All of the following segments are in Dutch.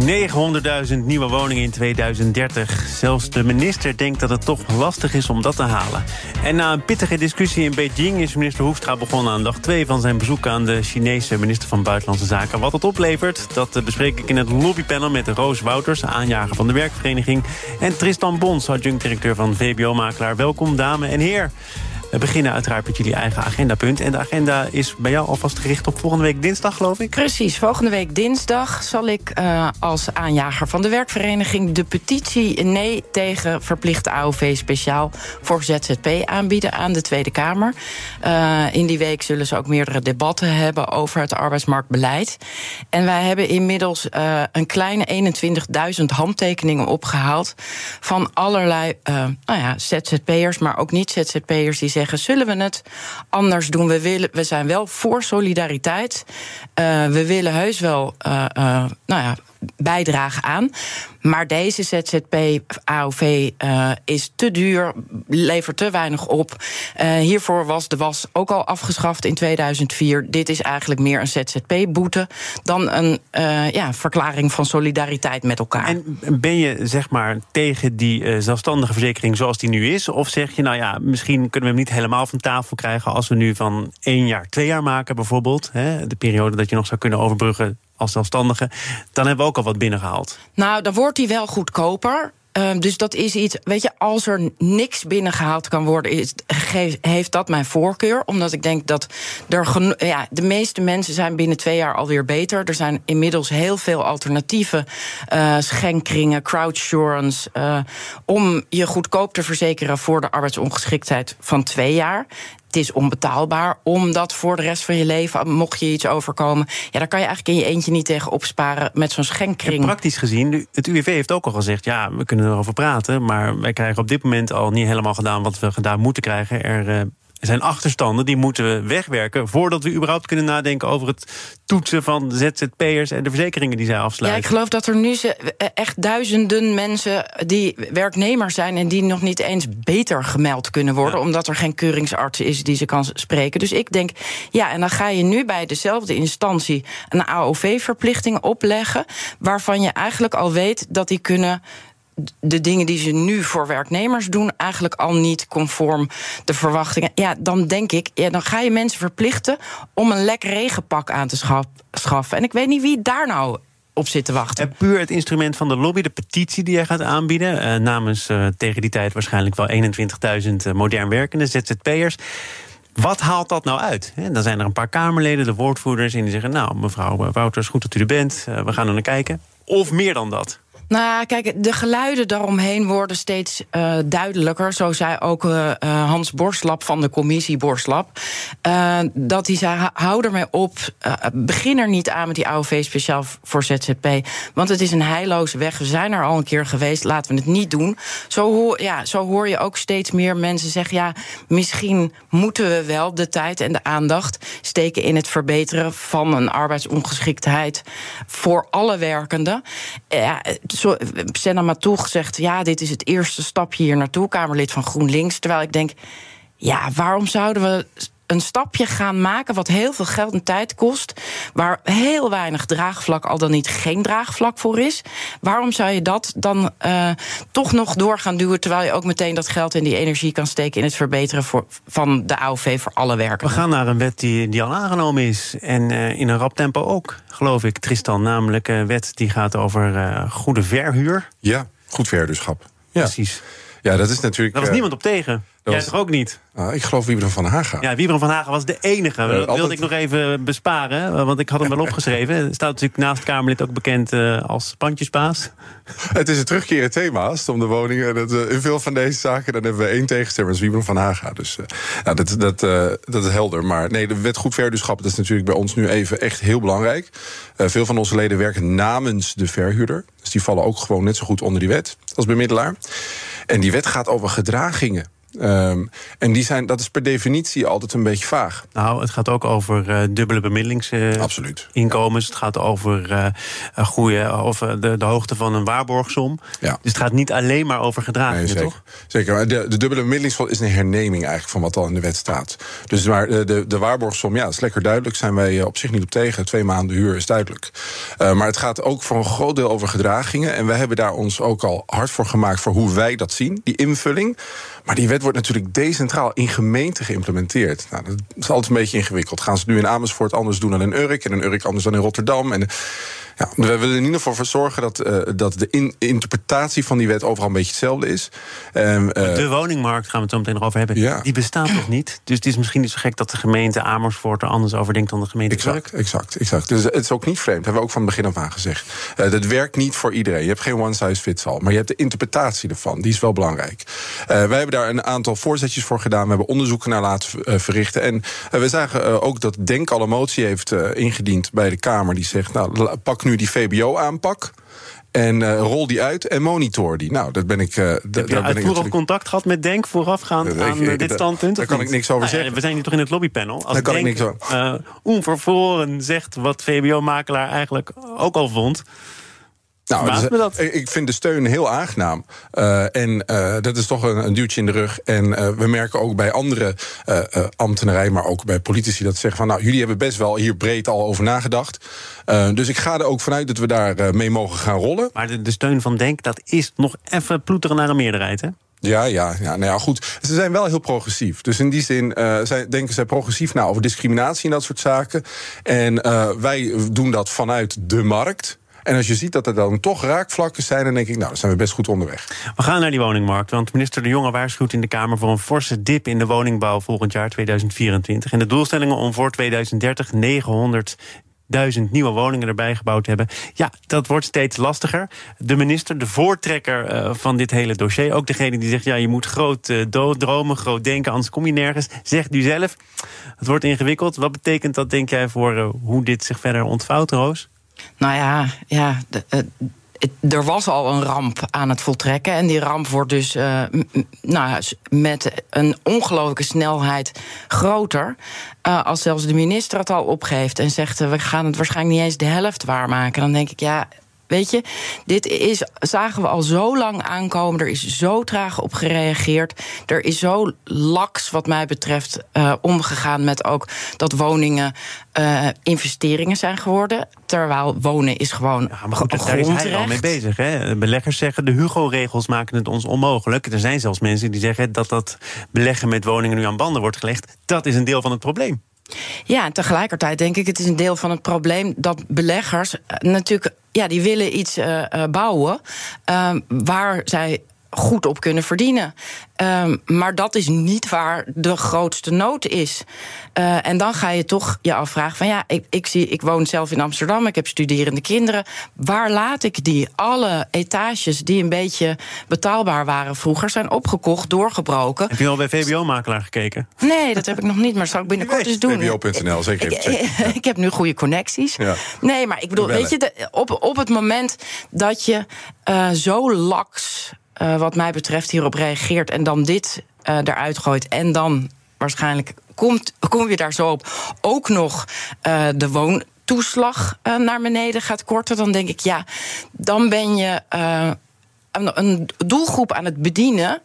900.000 nieuwe woningen in 2030. Zelfs de minister denkt dat het toch lastig is om dat te halen. En na een pittige discussie in Beijing is minister Hoefstra begonnen aan dag 2 van zijn bezoek aan de Chinese minister van Buitenlandse Zaken. Wat het oplevert, dat bespreek ik in het lobbypanel met Roos Wouters, aanjager van de werkvereniging. En Tristan Bons, adjunct-directeur van VBO-makelaar. Welkom, dame en heer. We beginnen uiteraard met jullie eigen agendapunt. En de agenda is bij jou alvast gericht op volgende week dinsdag, geloof ik? Precies, volgende week dinsdag zal ik uh, als aanjager van de werkvereniging... de petitie nee tegen verplichte AOV speciaal voor ZZP aanbieden aan de Tweede Kamer. Uh, in die week zullen ze ook meerdere debatten hebben over het arbeidsmarktbeleid. En wij hebben inmiddels uh, een kleine 21.000 handtekeningen opgehaald... van allerlei nou ja, ZZP'ers, maar ook niet ZZP'ers die zullen we het anders doen? We, willen, we zijn wel voor solidariteit. Uh, we willen heus wel uh, uh, nou ja, bijdragen aan. Maar deze ZZP-AOV uh, is te duur, levert te weinig op. Uh, hiervoor was de was ook al afgeschaft in 2004. Dit is eigenlijk meer een ZZP-boete dan een uh, ja, verklaring van solidariteit met elkaar. En ben je zeg maar tegen die zelfstandige verzekering zoals die nu is? Of zeg je, nou ja, misschien kunnen we hem niet helemaal van tafel krijgen als we nu van één jaar twee jaar maken, bijvoorbeeld? Hè, de periode dat je nog zou kunnen overbruggen als zelfstandige, dan hebben we ook al wat binnengehaald. Nou, dan wordt die wel goedkoper. Uh, dus dat is iets, weet je, als er niks binnengehaald kan worden, is, heeft dat mijn voorkeur. Omdat ik denk dat er ja, de meeste mensen zijn binnen twee jaar alweer beter. Er zijn inmiddels heel veel alternatieve uh, schenkringen, crowdsurance, uh, om je goedkoop te verzekeren voor de arbeidsongeschiktheid van twee jaar het is onbetaalbaar. Omdat voor de rest van je leven, mocht je iets overkomen... ja, daar kan je eigenlijk in je eentje niet tegen opsparen met zo'n schenkring. En praktisch gezien, het UWV heeft ook al gezegd... ja, we kunnen erover praten, maar wij krijgen op dit moment al niet helemaal gedaan... wat we gedaan moeten krijgen. Er er zijn achterstanden, die moeten we wegwerken... voordat we überhaupt kunnen nadenken over het toetsen van ZZP'ers... en de verzekeringen die zij afsluiten. Ja, ik geloof dat er nu echt duizenden mensen die werknemer zijn... en die nog niet eens beter gemeld kunnen worden... Ja. omdat er geen keuringsarts is die ze kan spreken. Dus ik denk, ja, en dan ga je nu bij dezelfde instantie... een AOV-verplichting opleggen... waarvan je eigenlijk al weet dat die kunnen de dingen die ze nu voor werknemers doen, eigenlijk al niet conform de verwachtingen. Ja, dan denk ik, ja, dan ga je mensen verplichten om een lekker regenpak aan te schaffen. En ik weet niet wie daar nou op zit te wachten. En puur het instrument van de lobby, de petitie die jij gaat aanbieden, uh, namens uh, tegen die tijd waarschijnlijk wel 21.000 uh, modern werkende ZZP'ers. Wat haalt dat nou uit? He, dan zijn er een paar Kamerleden, de woordvoerders, en die zeggen: Nou, mevrouw Wouters, goed dat u er bent, we gaan er naar kijken. Of meer dan dat? Nou, kijk, de geluiden daaromheen worden steeds uh, duidelijker. Zo zei ook uh, Hans Borslap van de commissie Borslap. Dat hij zei, hou ermee op, begin er niet aan met die AOV speciaal voor ZZP. Want het is een heilloze weg. We zijn er al een keer geweest, laten we het niet doen. Zo hoor, ja, zo hoor je ook steeds meer mensen zeggen... ja, misschien moeten we wel de tijd en de aandacht steken... in het verbeteren van een arbeidsongeschiktheid voor alle werkenden. Ja, Senna Matoeg zegt... ja, dit is het eerste stapje hier naartoe, Kamerlid van GroenLinks. Terwijl ik denk, ja, waarom zouden we een stapje gaan maken wat heel veel geld en tijd kost, waar heel weinig draagvlak, al dan niet geen draagvlak voor is. Waarom zou je dat dan uh, toch nog door gaan duwen, terwijl je ook meteen dat geld en die energie kan steken in het verbeteren voor, van de AOV voor alle werkers? We gaan naar een wet die, die al aangenomen is en uh, in een rap tempo ook, geloof ik, Tristan. Namelijk een wet die gaat over uh, goede verhuur. Ja, goed verhuurderschap. Ja. Precies. Ja, dat is natuurlijk. Daar was niemand op tegen. Dat Jij was- toch ook niet? Ah, ik geloof Wieberen van Haga. Ja, Wiebren van Hagen was de enige. dat wilde ik nog even besparen, eh, want ik had hem wel opgeschreven. Er staat natuurlijk naast Kamerlid ook bekend eh, als pandjesbaas. Het is een terugkerend thema als het om de woningen. Dat, eh, in veel van deze zaken dan hebben we één tegenstemmer, dat is Wieberen van Haga. Dus eh, ja, dat, dat, eh, dat is helder. Maar nee, de wet goed verhuurderschap dat is natuurlijk bij ons nu even echt heel belangrijk. Eh, veel van onze leden werken namens de verhuurder. Dus die vallen ook gewoon net zo goed onder die wet als bemiddelaar. En die wet gaat over gedragingen. Um, en die zijn, dat is per definitie altijd een beetje vaag. Nou, het gaat ook over uh, dubbele bemiddelingsinkomens. Uh, het gaat over uh, goede, of de, de hoogte van een waarborgsom. Ja. Dus het gaat niet alleen maar over gedragingen, nee, zeker. toch? Zeker. De, de dubbele bemiddelingsfonds is een herneming eigenlijk van wat al in de wet staat. Dus maar de, de, waarborgsom, ja, is lekker duidelijk. Zijn wij op zich niet op tegen. Twee maanden huur is duidelijk. maar het gaat ook voor een groot deel over gedragingen. En wij hebben daar ons ook al hard voor gemaakt voor hoe wij dat zien, die invulling. Maar die wet wordt natuurlijk decentraal in gemeenten geïmplementeerd. Nou, dat is altijd een beetje ingewikkeld. Gaan ze nu in Amersfoort anders doen dan in Urk... en in Urk anders dan in Rotterdam... En, ja, we willen in ieder geval voor zorgen dat, uh, dat de interpretatie van die wet overal een beetje hetzelfde is. Um, de woningmarkt gaan we het zo meteen nog over hebben. Ja. Die bestaat toch niet? Dus het is misschien niet zo gek dat de gemeente Amersfoort er anders over denkt dan de gemeente exact, Exact, exact. Dus het is ook niet vreemd. Dat hebben we ook van het begin af aan gezegd. Uh, dat werkt niet voor iedereen. Je hebt geen one size fits all. Maar je hebt de interpretatie ervan. Die is wel belangrijk. wij hebben daar een aantal voorzetjes voor gedaan. We hebben onderzoeken naar laten verrichten. En we zagen ook dat Denk al een motie heeft ingediend bij de Kamer. Die zegt, nou, pak nu die VBO-aanpak. En uh, rol die uit en monitor die. Nou, dat ben ik. Uh, Heb je uitvoerig contact gehad met Denk voorafgaand aan ik, dit standpunt? Daar kan ik niks over nou, zeggen. we zijn hier toch in het lobbypanel. Als daar kan Denk, ik niks over. Uh, zegt wat VBO-makelaar eigenlijk ook al vond. Nou, dat. ik vind de steun heel aangenaam. Uh, en uh, dat is toch een, een, duwtje in de rug. En uh, we merken ook bij andere ambtenarij, maar ook bij politici, dat ze zeggen van nou, jullie hebben best wel hier breed al over nagedacht. dus ik ga er ook vanuit dat we daar mee mogen gaan rollen. Maar de, de, steun van Denk, dat is nog even ploeteren naar een meerderheid, hè? Ja, ja, ja, nou ja, goed. Ze zijn wel heel progressief. Dus in die zin uh, zij, denken zij progressief na over discriminatie en dat soort zaken. En uh, wij doen dat vanuit de markt. En als je ziet dat er dan toch raakvlakken zijn, dan denk ik, nou, dan zijn we best goed onderweg. We gaan naar die woningmarkt, want minister De Jonge waarschuwt in de Kamer voor een forse dip in de woningbouw volgend jaar 2024. En de doelstellingen om voor 2030 900 duizend nieuwe woningen erbij gebouwd hebben. Ja, dat wordt steeds lastiger. De minister, de voortrekker uh, van dit hele dossier... ook degene die zegt, ja, je moet groot uh, dromen, groot denken... anders kom je nergens, zegt u zelf. Het wordt ingewikkeld. Wat betekent dat, denk jij, voor uh, hoe dit zich verder ontvouwt, Roos? Nou ja, ja de, uh, er was al een ramp aan het voltrekken. En die ramp wordt dus uh, nou, met een ongelooflijke snelheid groter. Uh, als zelfs de minister het al opgeeft en zegt: we gaan het waarschijnlijk niet eens de helft waarmaken. Dan denk ik, ja, Weet je, dit is, zagen we al zo lang aankomen. Er is zo traag op gereageerd. Er is zo laks, wat mij betreft, uh, omgegaan met ook dat woningen uh, investeringen zijn geworden. Terwijl wonen is gewoon. Ja, maar goed, daar is hij al mee bezig. Hè? Beleggers zeggen de Hugo-regels maken het ons onmogelijk. Er zijn zelfs mensen die zeggen dat dat beleggen met woningen nu aan banden wordt gelegd. Dat is een deel van het probleem. Ja, en tegelijkertijd denk ik, het is een deel van het probleem dat beleggers eh, natuurlijk, ja, die willen iets uh, bouwen. Uh, waar zij goed op kunnen verdienen. Um, maar dat is niet waar de grootste nood is. Uh, en dan ga je toch je afvragen: van ja, ik, ik, zie, ik woon zelf in Amsterdam, ik heb studerende kinderen. Waar laat ik die? Alle etages die een beetje betaalbaar waren vroeger, zijn opgekocht, doorgebroken. Heb je al bij VBO-makelaar gekeken? Nee, dat heb ik nog niet, maar dat zal ik binnenkort eens doen. VBO.nl, zeker. Ik, ik, ik, heb nu goede connecties. Ja. Nee, maar ik bedoel, weet je, de, op, op het moment dat je uh, zo laks uh, wat mij betreft hierop reageert en dan dit uh, eruit gooit. En dan waarschijnlijk komt, kom je daar zo op. Ook nog uh, de woontoeslag naar beneden gaat korten, dan denk ik ja, dan ben je een, doelgroep aan het bedienen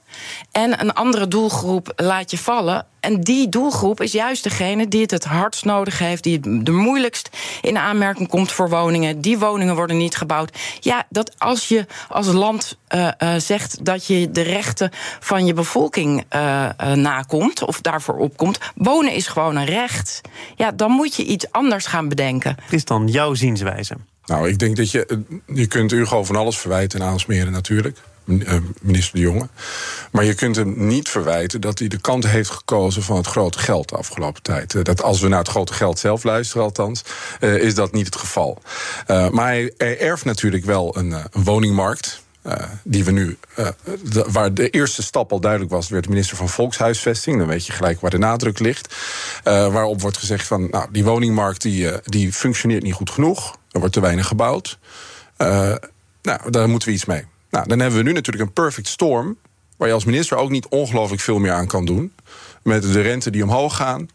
en een andere doelgroep laat je vallen. En die doelgroep is juist degene die het het hardst nodig heeft, die het de moeilijkst in aanmerking komt voor woningen. Die woningen worden niet gebouwd. Ja, dat als je als land uh, uh, zegt dat je de rechten van je bevolking uh, nakomt of daarvoor opkomt, wonen is gewoon een recht. Ja, dan moet je iets anders gaan bedenken. Is dan jouw zienswijze? Nou, ik denk dat je. Je kunt Hugo van alles verwijten en aansmeren, natuurlijk. Eh, minister De Jonge. Maar je kunt hem niet verwijten dat hij de kant heeft gekozen van het grote geld de afgelopen tijd. Eh, dat als we naar het grote geld zelf luisteren, althans, is dat niet het geval. Maar hij, erft natuurlijk wel een, woningmarkt. Die we nu, waar de eerste stap al duidelijk was, werd minister van Volkshuisvesting. Dan weet je gelijk waar de nadruk ligt. Waarop wordt gezegd van, nou, die woningmarkt die, die functioneert niet goed genoeg. Er wordt te weinig gebouwd. nou, daar moeten we iets mee. Nou, dan hebben we nu natuurlijk een perfect storm waar je als minister ook niet ongelooflijk veel meer aan kan doen. Met de rente die omhoog gaan.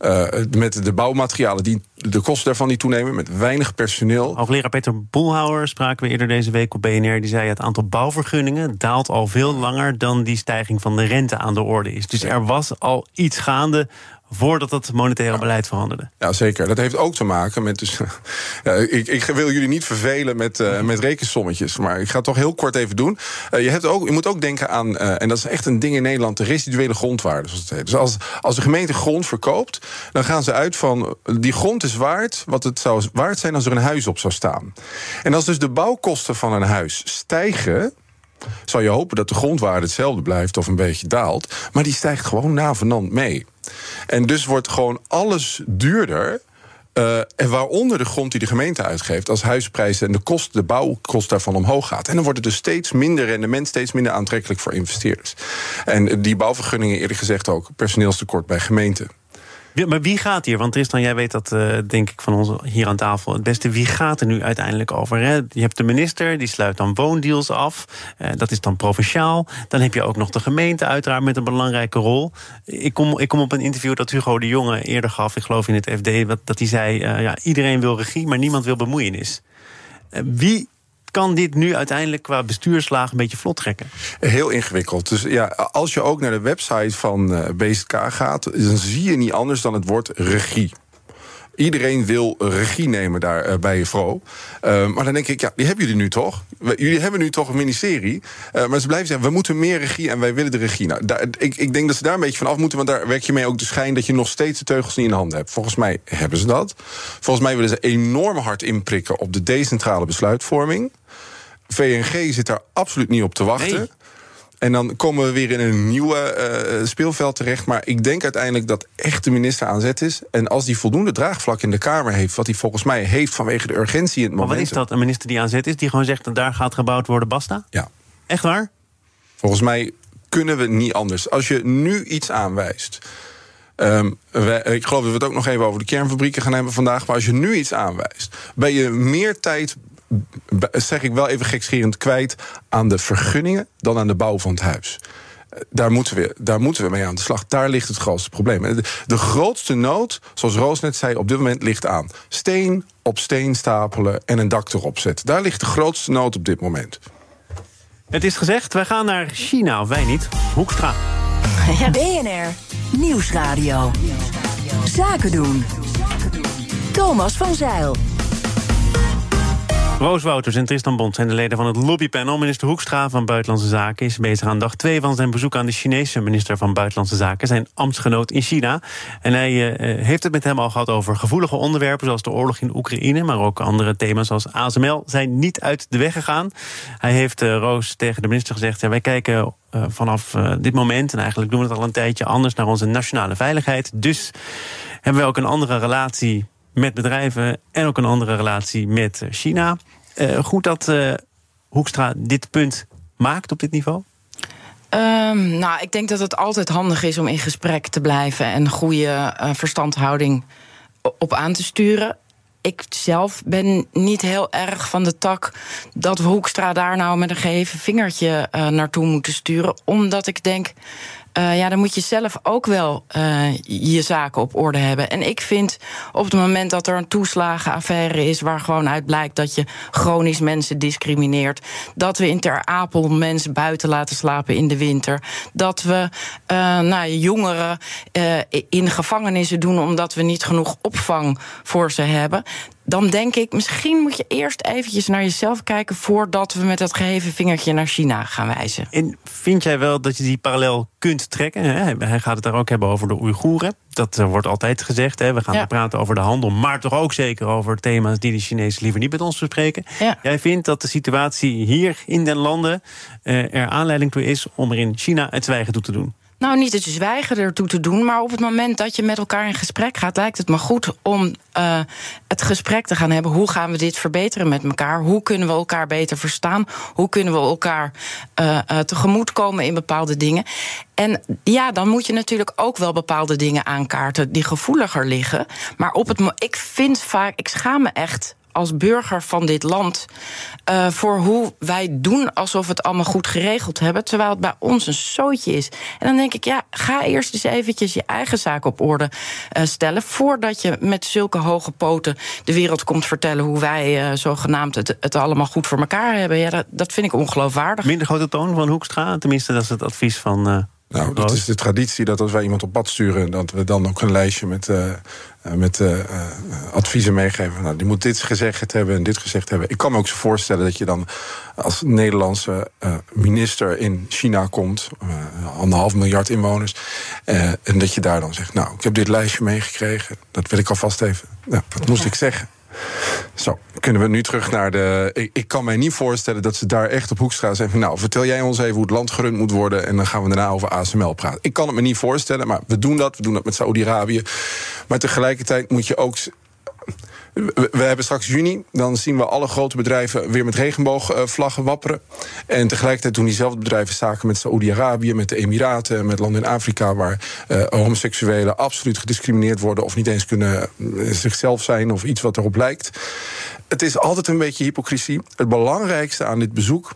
Uh, met de bouwmaterialen die de kosten daarvan niet toenemen, met weinig personeel. Hoogleraar Peter Boelhouwer spraken we eerder deze week op BNR. Die zei het aantal bouwvergunningen daalt al veel langer dan die stijging van de rente aan de orde is. Dus er was al iets gaande voordat het monetaire beleid veranderde. Ja, zeker. Dat heeft ook te maken met. Dus, ik, ik, wil jullie niet vervelen met, uh, met rekensommetjes, maar ik ga het toch heel kort even doen. Uh, je, hebt ook, je moet ook denken aan, uh, en dat is echt een ding in Nederland, de residuele grondwaarde. Zoals het heet. Dus als, als de gemeente grond verkoopt, dan gaan ze uit van die grond is waard wat het zou waard zijn als er een huis op zou staan. En als dus de bouwkosten van een huis stijgen zou je hopen dat de grondwaarde hetzelfde blijft of een beetje daalt. Maar die stijgt gewoon navenant mee. En dus wordt gewoon alles duurder. Uh, en waaronder de grond die de gemeente uitgeeft, als huisprijzen en de, kost, de bouwkost daarvan omhoog gaat. En dan wordt het dus steeds minder rendement, steeds minder aantrekkelijk voor investeerders. En die bouwvergunningen, eerlijk gezegd ook personeelstekort bij gemeenten. Maar wie gaat hier? Want Tristan, jij weet dat uh, denk ik van ons hier aan tafel het beste. Wie gaat er nu uiteindelijk over? Hè? Je hebt de minister, die sluit dan woondeals af. Uh, dat is dan provinciaal. Dan heb je ook nog de gemeente uiteraard met een belangrijke rol. Ik kom, ik kom op een interview dat Hugo de Jonge eerder gaf, ik geloof in het FD, dat hij zei, uh, ja, iedereen wil regie, maar niemand wil bemoeienis. wie kan dit nu uiteindelijk qua bestuurslaag een beetje vlot trekken? Heel ingewikkeld. Dus ja, als je ook naar de website van uh, BSK gaat, dan zie je niet anders dan het woord regie. Iedereen wil regie nemen daar uh, bij je vrouw. Uh, maar dan denk ik, ja, die hebben jullie nu toch? Jullie hebben nu toch een ministerie. Uh, maar ze blijven zeggen, we moeten meer regie en wij willen de regie. Nou, ik, ik denk dat ze daar een beetje van af moeten. Want daar werk je mee ook de schijn dat je nog steeds de teugels niet in de handen hebt. Volgens mij hebben ze dat. Volgens mij willen ze enorm hard inprikken op de decentrale besluitvorming. VNG zit daar absoluut niet op te wachten. En dan komen we weer in een nieuwe uh, speelveld terecht. Maar ik denk uiteindelijk dat echt de minister aan zet is. En als die voldoende draagvlak in de Kamer heeft, wat hij volgens mij heeft vanwege de urgentie in het moment. Maar wat is dat, een minister die aan zet is, die gewoon zegt dat daar gaat gebouwd worden, basta? Ja. Echt waar? Volgens mij kunnen we niet anders. Als je nu iets aanwijst. Um, wij, ik geloof dat we het ook nog even over de kernfabrieken gaan hebben vandaag. Maar als je nu iets aanwijst, ben je meer tijd zeg ik wel even gekscherend, kwijt aan de vergunningen dan aan de bouw van het huis. Daar moeten, we, daar moeten we mee aan de slag. Daar ligt het grootste probleem. De, de grootste nood, zoals Roos net zei, op dit moment ligt aan steen op steen stapelen en een dak erop zetten. Daar ligt de grootste nood op dit moment. Het is gezegd, wij gaan naar China, of wij niet. Hoekstra. BNR Nieuwsradio. Zaken doen. Thomas van Zeil. Roos Wouters en Tristan Bond zijn de leden van het lobbypanel. Minister Hoekstra van Buitenlandse Zaken is bezig aan dag 2 van zijn bezoek aan de Chinese minister van Buitenlandse Zaken, zijn ambtsgenoot in China. En hij uh, heeft het met hem al gehad over gevoelige onderwerpen zoals de oorlog in Oekraïne, maar ook andere thema's zoals ASML zijn niet uit de weg gegaan. Hij heeft uh, Roos tegen de minister gezegd: ja, wij kijken vanaf dit moment, en eigenlijk doen we het al een tijdje anders, naar onze nationale veiligheid. Dus hebben we ook een andere relatie met bedrijven en ook een andere relatie met China. Uh, goed dat uh, Hoekstra dit punt maakt op dit niveau? Um, nou, ik denk dat het altijd handig is om in gesprek te blijven en goede verstandhouding op aan te sturen. Ik zelf ben niet heel erg van de tak dat we Hoekstra daar nou met een geheven vingertje naartoe moeten sturen. Omdat ik denk, uh, ja, dan moet je zelf ook wel uh, je zaken op orde hebben. En ik vind op het moment dat er een toeslagenaffaire is, waar gewoon uit blijkt dat je chronisch mensen discrimineert, dat we in Ter Apel mensen buiten laten slapen in de winter, dat we uh, nou, jongeren in gevangenissen doen omdat we niet genoeg opvang voor ze hebben dan denk ik, misschien moet je eerst eventjes naar jezelf kijken voordat we met dat geheven vingertje naar China gaan wijzen. En vind jij wel dat je die parallel kunt trekken? Hij gaat het daar ook hebben over de Oeigoeren. Dat eh, wordt altijd gezegd. Hè. We gaan ja. praten over de handel, maar toch ook zeker over thema's die de Chinezen liever niet met ons bespreken. Ja. Jij vindt dat de situatie hier in den landen uh, er aanleiding toe is om er in China het zwijgen toe te doen? Nou, niet het zwijgen ertoe te doen, maar op het moment dat je met elkaar in gesprek gaat, lijkt het me goed om uh, het gesprek te gaan hebben. Hoe gaan we dit verbeteren met elkaar? Hoe kunnen we elkaar beter verstaan? Hoe kunnen we elkaar uh, uh, tegemoetkomen in bepaalde dingen? En ja, dan moet je natuurlijk ook wel bepaalde dingen aankaarten die gevoeliger liggen. Maar op het, ik vind vaak, ik schaam me echt als burger van dit land uh, voor hoe wij doen alsof we het allemaal goed geregeld hebben, terwijl het bij ons een zootje is. En dan denk ik, ja, ga eerst eens eventjes je eigen zaak op orde uh, stellen voordat je met zulke hoge poten de wereld komt vertellen hoe wij uh, zogenaamd het, het allemaal goed voor elkaar hebben. Ja, dat, dat vind ik ongeloofwaardig. Minder grote toon van Hoekstra, tenminste dat is het advies van. Nou, dat is de traditie dat als wij iemand op pad sturen, dat we dan ook een lijstje met, uh, met uh, adviezen meegeven. Nou, die moet dit gezegd hebben en dit gezegd hebben. Ik kan me ook zo voorstellen dat je dan als Nederlandse minister in China komt, anderhalf miljard inwoners, en dat je daar dan zegt: Nou, ik heb dit lijstje meegekregen, dat wil ik alvast even. Nou, wat moest ik zeggen? Zo, kunnen we nu terug naar de. Ik, ik, kan mij niet voorstellen dat ze daar echt op Hoekstra zeggen. Nou, vertel jij ons even hoe het land gerund moet worden. En dan gaan we daarna over ASML praten. Ik kan het me niet voorstellen, maar we doen dat. We doen dat met Saudi-Arabië. Maar tegelijkertijd moet je ook we hebben straks juni, dan zien we alle grote bedrijven weer met regenboogvlaggen wapperen. En tegelijkertijd doen diezelfde bedrijven zaken met Saoedi-Arabië, met de Emiraten, met landen in Afrika waar uh, homoseksuelen absoluut gediscrimineerd worden of niet eens kunnen uh, zichzelf zijn of iets wat erop lijkt. Het is altijd een beetje hypocrisie. Het belangrijkste aan dit bezoek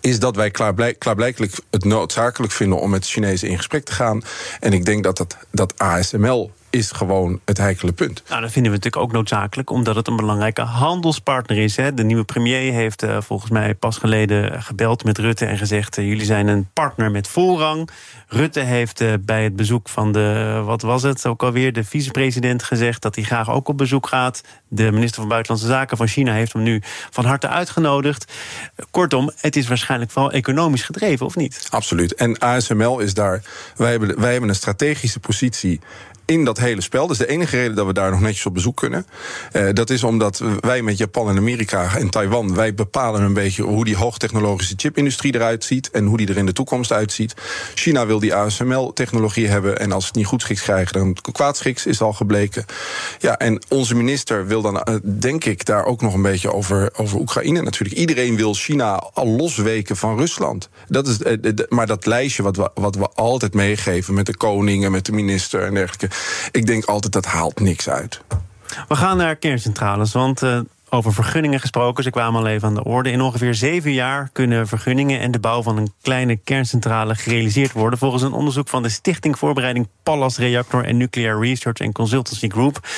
is dat wij klaarblijk, klaarblijkelijk het noodzakelijk vinden om met de Chinezen in gesprek te gaan. En ik denk dat dat, dat ASML is gewoon het heikele punt. Nou, dat vinden we natuurlijk ook noodzakelijk, omdat het een belangrijke handelspartner is. Hè. De nieuwe premier heeft uh, volgens mij pas geleden gebeld met Rutte en gezegd: uh, jullie zijn een partner met voorrang. Rutte heeft uh, bij het bezoek van de, wat was het ook alweer, de vicepresident gezegd dat hij graag ook op bezoek gaat. De minister van Buitenlandse Zaken van China heeft hem nu van harte uitgenodigd. Kortom, het is waarschijnlijk vooral economisch gedreven, of niet? Absoluut. En ASML is daar. Wij hebben, wij hebben een strategische positie in dat hele spel. Dat is de enige reden dat we daar nog netjes op bezoek kunnen. Uh, dat is omdat wij met Japan en Amerika en Taiwan... wij bepalen een beetje hoe die hoogtechnologische chipindustrie eruit ziet... en hoe die er in de toekomst uitziet. China wil die ASML-technologie hebben... en als het niet goed schiks krijgen, dan kwaadschiks, is al gebleken. Ja, en onze minister wil dan, uh, denk ik, daar ook nog een beetje over, over Oekraïne natuurlijk. Iedereen wil China al losweken van Rusland. Dat is, uh, maar dat lijstje wat we, wat we altijd meegeven met de koningen, met de minister en dergelijke ik denk altijd dat haalt niks uit. We gaan naar kerncentrales, want uh, over vergunningen gesproken, ze kwamen al even aan de orde. In ongeveer zeven jaar kunnen vergunningen en de bouw van een kleine kerncentrale gerealiseerd worden. Volgens een onderzoek van de Stichting Voorbereiding Pallas Reactor en Nuclear Research and Consultancy Group.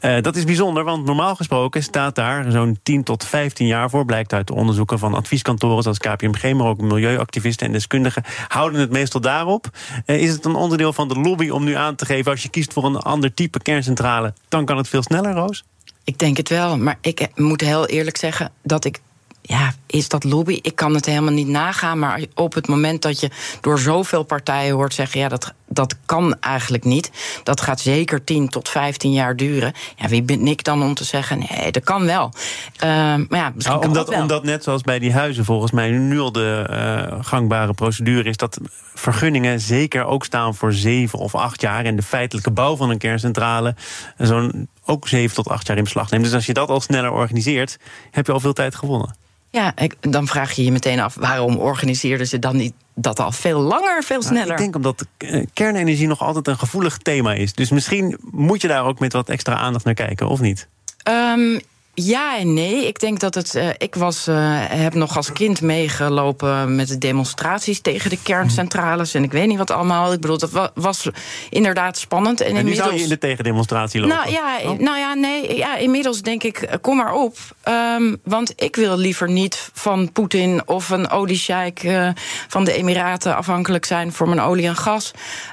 Uh, dat is bijzonder, want normaal gesproken staat daar zo'n 10 tot 15 jaar voor. Blijkt uit de onderzoeken van advieskantoren zoals KPMG, maar ook milieuactivisten en deskundigen houden het meestal daarop. Uh, is het een onderdeel van de lobby om nu aan te geven als je kiest voor een ander type kerncentrale, dan kan het veel sneller, Roos? Ik denk het wel, maar ik moet heel eerlijk zeggen dat ik ja, is dat lobby? Ik kan het helemaal niet nagaan. Maar op het moment dat je door zoveel partijen hoort zeggen: ja, dat, dat kan eigenlijk niet. Dat gaat zeker 10 tot 15 jaar duren. Ja, wie ben ik dan om te zeggen: nee, dat kan wel. Uh, maar ja, misschien nou, omdat, wel. omdat net zoals bij die huizen volgens mij nu al de uh, gangbare procedure is dat vergunningen zeker ook staan voor 7 of 8 jaar. En de feitelijke bouw van een kerncentrale zo'n ook 7 tot 8 jaar in beslag neemt. Dus als je dat al sneller organiseert, heb je al veel tijd gewonnen. Ja, ik, dan vraag je je meteen af waarom organiseerden ze dan niet dat al veel langer, veel sneller? Nou, ik denk omdat kernenergie nog altijd een gevoelig thema is. Dus misschien moet je daar ook met wat extra aandacht naar kijken, of niet? Um, ja en nee. Ik denk dat het. Uh, ik was, uh, heb nog als kind meegelopen met de demonstraties tegen de kerncentrales. En ik weet niet wat allemaal. Ik bedoel, dat was inderdaad spannend. En, en inmiddels... nu zou je in de tegendemonstratie lopen? Nou ja, oh. nou ja nee. Ja, inmiddels denk ik, eh, kom maar op. Um, want ik wil liever niet van Poetin of een oliesjeik uh, van de Emiraten afhankelijk zijn voor mijn olie en gas.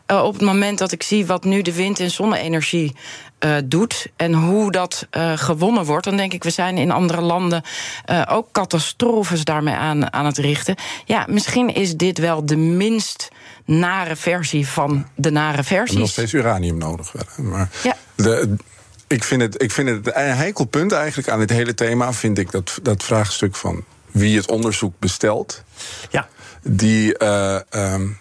Op het moment dat ik zie wat nu de wind- en zonne-energie uh, doet en hoe dat uh, gewonnen wordt, dan denk ik, we zijn in andere landen uh, ook catastrofes daarmee aan, aan het richten. Ja, misschien is dit wel de minst nare versie van de nare versies. nog steeds uranium nodig. Maar ja. de, ik, vind het, ik vind het een heikel punt eigenlijk aan dit hele thema, vind ik dat, dat vraagstuk van wie het onderzoek bestelt. Ja. Die. Um,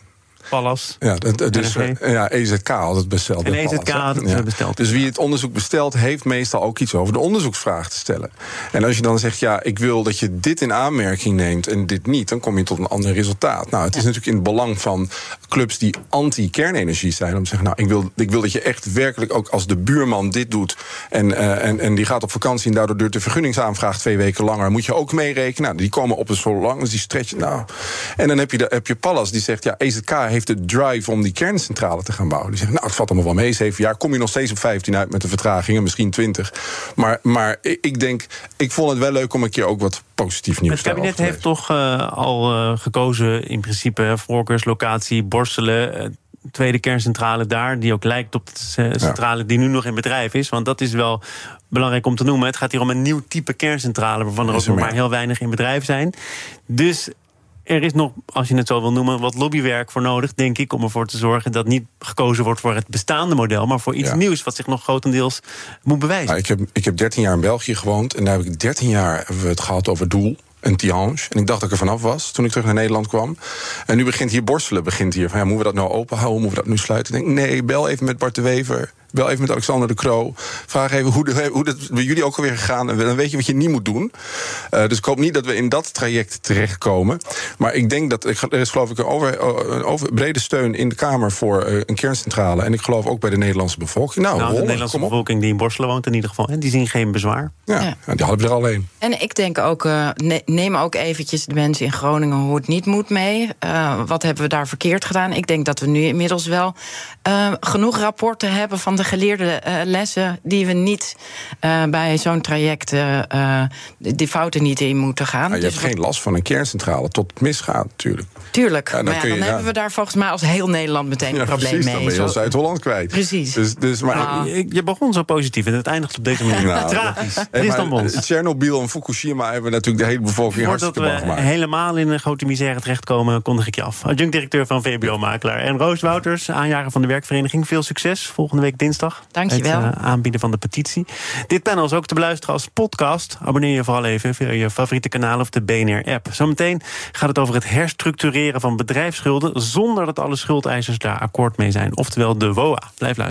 Pallas. Ja, dus, ja, EZK had het besteld. En EZK Pallas, had het, besteld. Dus wie het onderzoek bestelt, heeft meestal ook iets over de onderzoeksvraag te stellen. En als je dan zegt, ja, ik wil dat je dit in aanmerking neemt en dit niet, dan kom je tot een ander resultaat. Nou, het is natuurlijk in het belang van clubs die anti-kernenergie zijn, om te zeggen, nou, ik wil, ik wil dat je echt werkelijk ook als de buurman dit doet en, eh, en, en die gaat op vakantie en daardoor duurt de vergunningsaanvraag twee weken langer, moet je ook meerekenen. Nou, die komen op een zo lang, dus die stretchen. Nou. En dan heb je, de, heb je Pallas die zegt, ja, EZK heeft de drive om die kerncentrale te gaan bouwen. Die zegt, nou, het valt allemaal wel mee, zeven jaar, kom je nog steeds op 15 uit met de vertragingen, misschien 20. Maar, maar ik denk, ik vond het wel leuk om een keer ook wat positief nieuws Het kabinet daarover te heeft toch eh, al eh, gekozen, in principe, voorkeurslocatie Borselen. eh, tweede kerncentrale daar, die ook lijkt op de centrale die nu nog in bedrijf is. Want dat is wel belangrijk om te noemen. Het gaat hier om een nieuw type kerncentrale, waarvan er ook nog maar heel weinig in bedrijf zijn. Dus er is nog, als je het zo wil noemen, wat lobbywerk voor nodig, denk ik, om ervoor te zorgen dat niet gekozen wordt voor het bestaande model, maar voor iets Ja. nieuws wat zich nog grotendeels moet bewijzen. Nou, ik, heb, ik heb 13 jaar in België gewoond en daar heb ik 13 jaar hebben we het gehad over doel. Een Tihange. En ik dacht dat ik er vanaf was toen ik terug naar Nederland kwam. En nu begint hier Borselen. Begint hier van, ja, moeten we dat nou open houden? Moeten we dat nu sluiten? Ik denk, nee, bel even met Bart de Wever. Bel even met Alexander de Croo. Vraag even hoe, de, hoe dat bij jullie ook alweer gegaan. En dan weet je wat je niet moet doen. Eh, dus ik hoop niet dat we in dat traject terechtkomen. Maar ik denk dat er is geloof ik een, over, een over, brede steun in de Kamer voor eh, een kerncentrale. En ik geloof ook bij de Nederlandse bevolking. Nou, nou, de Nederlandse bevolking die in Borselen woont in ieder geval, hè, die zien geen bezwaar. Ja, Ja. ja, die hadden we er alleen. En ik denk ook, eh, ne- neem ook eventjes de mensen in Groningen hoe het niet moet mee. Eh, wat hebben we daar verkeerd gedaan? Ik denk dat we nu inmiddels wel eh, genoeg rapporten hebben van de geleerde eh, lessen die we niet eh, bij zo'n traject eh, eh, die fouten niet in moeten gaan. Je Dus hebt geen last van een kerncentrale tot het misgaat, natuurlijk. Tuurlijk. Ja, dan maar ja, kun je- dan ja. hebben we daar volgens mij als heel Nederland meteen een probleem precies, mee. dan ben je Zuid-Holland kwijt. Precies. Dus, dus, maar, Ah. Je, je begon zo positief en het eindigt op deze manier. Nou, Tragisch. Hey. Tsjernobyl en Fukushima hebben natuurlijk de hele bevolking Voordat hartstikke bang gemaakt. helemaal in een grote misère terechtkomen, kondig ik je af. Adjunct-directeur van VBO-makelaar. En Roos Wouters, aanjager van de werkvereniging. Veel succes volgende week dinsdag. Dankjewel. Het eh, aanbieden van de petitie. Dit panel is ook te beluisteren als podcast. Abonneer je vooral even via je favoriete kanaal of de BNR-app. Zometeen gaat het over het herstructureren van bedrijfsschulden... zonder dat alle schuldeisers daar akkoord mee zijn. Oftewel de WOA. Blijf luisteren.